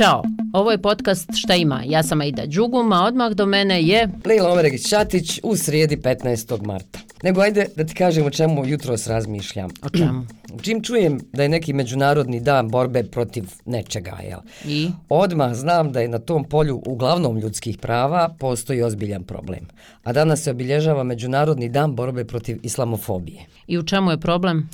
Ćao, ovo je podcast Šta ima? Ja sam Aida Đugum, a odmah do mene je... Lila Omeregić-Čatić u srijedi 15. marta. Nego ajde da ti kažem o čemu jutro razmišljam. O čemu? Čim čujem da je neki međunarodni dan borbe protiv nečega, jel? I? Odmah znam da je na tom polju uglavnom ljudskih prava postoji ozbiljan problem. A danas se obilježava međunarodni dan borbe protiv islamofobije. I u čemu je problem?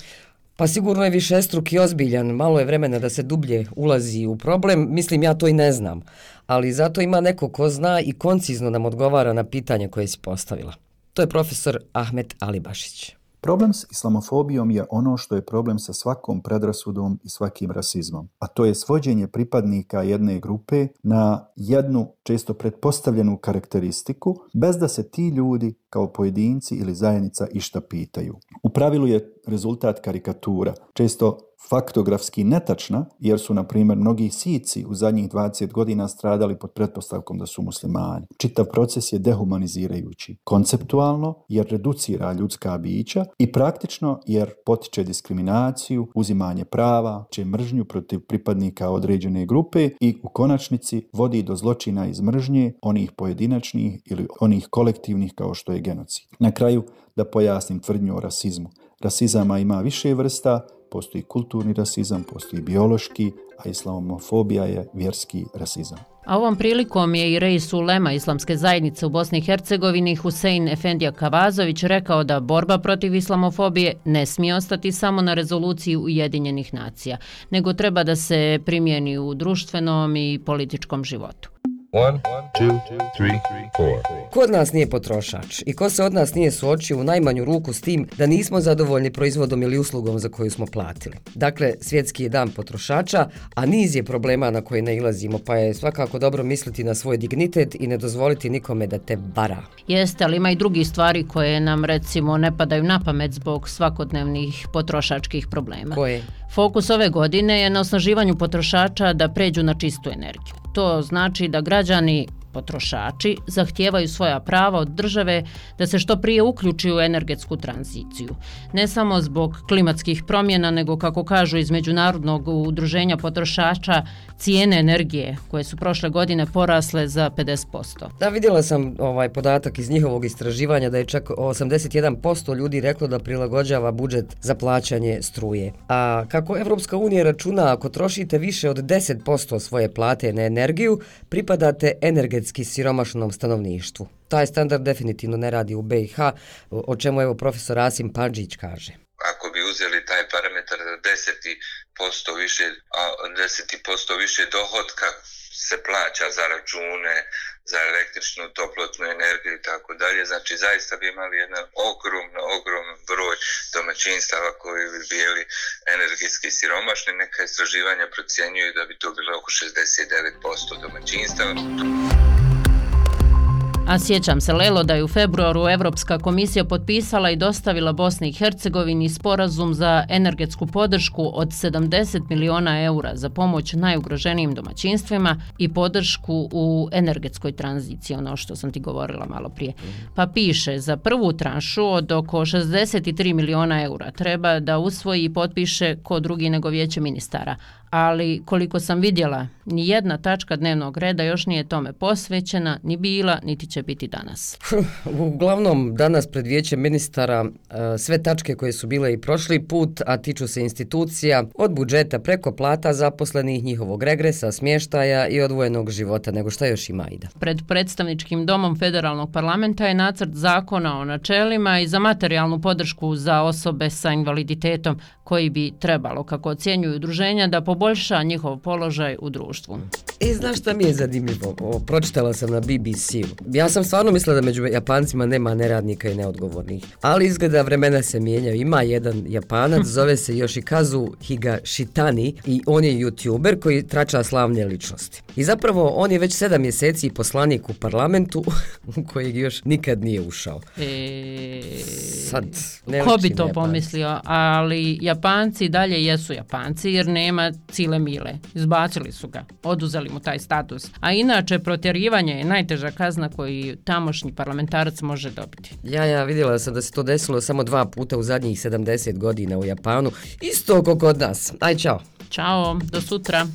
Pa sigurno je više struk i ozbiljan, malo je vremena da se dublje ulazi u problem, mislim ja to i ne znam, ali zato ima neko ko zna i koncizno nam odgovara na pitanje koje si postavila. To je profesor Ahmet Alibašić. Problem s islamofobijom je ono što je problem sa svakom predrasudom i svakim rasizmom, a to je svođenje pripadnika jedne grupe na jednu često pretpostavljenu karakteristiku, bez da se ti ljudi kao pojedinci ili zajednica išta pitaju. U pravilu je rezultat karikatura, često faktografski netačna, jer su, na primjer, mnogi sici u zadnjih 20 godina stradali pod pretpostavkom da su muslimani. Čitav proces je dehumanizirajući, konceptualno jer reducira ljudska bića i praktično jer potiče diskriminaciju, uzimanje prava, će mržnju protiv pripadnika određene grupe i u konačnici vodi do zločina iz mržnje onih pojedinačnih ili onih kolektivnih kao što je genocid. Na kraju da pojasnim tvrdnju o rasizmu. Rasizama ima više vrsta, postoji kulturni rasizam, postoji biološki, a islamofobija je vjerski rasizam. A ovom prilikom je i rejs ulema islamske zajednice u Bosni i Hercegovini Husein Efendija Kavazović rekao da borba protiv islamofobije ne smije ostati samo na rezoluciji Ujedinjenih nacija, nego treba da se primijeni u društvenom i političkom životu. One, two, three, four. Ko od nas nije potrošač i ko se od nas nije suočio u najmanju ruku s tim da nismo zadovoljni proizvodom ili uslugom za koju smo platili? Dakle, svjetski je dan potrošača, a niz je problema na koje nailazimo, pa je svakako dobro misliti na svoj dignitet i ne dozvoliti nikome da te bara. Jeste, ali ima i drugi stvari koje nam recimo ne padaju na pamet zbog svakodnevnih potrošačkih problema. Koje? Fokus ove godine je na osnaživanju potrošača da pređu na čistu energiju. To znači da građani potrošači zahtijevaju svoja prava od države da se što prije uključi u energetsku tranziciju. Ne samo zbog klimatskih promjena, nego kako kažu iz Međunarodnog udruženja potrošača, cijene energije koje su prošle godine porasle za 50%. Da, vidjela sam ovaj podatak iz njihovog istraživanja da je čak 81% ljudi reklo da prilagođava budžet za plaćanje struje. A kako Evropska unija računa ako trošite više od 10% svoje plate na energiju, pripadate energetski energetski siromašnom stanovništvu. Taj standard definitivno ne radi u BiH, o čemu evo profesor Asim Panđić kaže. Ako bi uzeli taj parametar 10% više, a 10% više dohodka se plaća za račune, za električnu toplotnu energiju i tako dalje. Znači zaista bi imali jedan ogromno, ogroman broj domaćinstava koji bi bili energetski siromašni. Neka istraživanja procjenjuju da bi to bilo oko 69% domaćinstava. A sjećam se, Lelo, da je u februaru Evropska komisija potpisala i dostavila Bosni i Hercegovini sporazum za energetsku podršku od 70 miliona eura za pomoć najugroženijim domaćinstvima i podršku u energetskoj tranziciji, ono što sam ti govorila malo prije. Pa piše, za prvu tranšu od oko 63 miliona eura treba da usvoji i potpiše ko drugi nego vijeće ministara, ali koliko sam vidjela, ni jedna tačka dnevnog reda još nije tome posvećena, ni bila, niti će biti danas. Uglavnom, danas pred vijećem ministara e, sve tačke koje su bile i prošli put, a tiču se institucija, od budžeta preko plata zaposlenih, njihovog regresa, smještaja i odvojenog života, nego šta još ima ida. Pred predstavničkim domom federalnog parlamenta je nacrt zakona o načelima i za materijalnu podršku za osobe sa invaliditetom koji bi trebalo, kako ocjenjuju udruženja, da poboljša njihov položaj u društvu. I znaš šta mi je zanimljivo? O, pročitala sam na BBC-u. Ja sam stvarno mislila da među Japancima nema neradnika i neodgovornih. Ali izgleda vremena se mijenjaju. Ima jedan Japanac, zove se Yoshikazu Higashitani i on je youtuber koji trača slavne ličnosti. I zapravo on je već sedam mjeseci poslanik u parlamentu u kojeg još nikad nije ušao. E... Sad, ne Ko bi to Japanci. pomislio? Ali Japanci dalje jesu Japanci jer nema cile mile. Izbacili su ga. Oduzeli mu taj status. A inače, protjerivanje je najteža kazna koji tamošnji parlamentarac može dobiti. Ja, ja, vidjela sam da se to desilo samo dva puta u zadnjih 70 godina u Japanu. Isto kako kod nas. Aj, čao. Ćao, do sutra.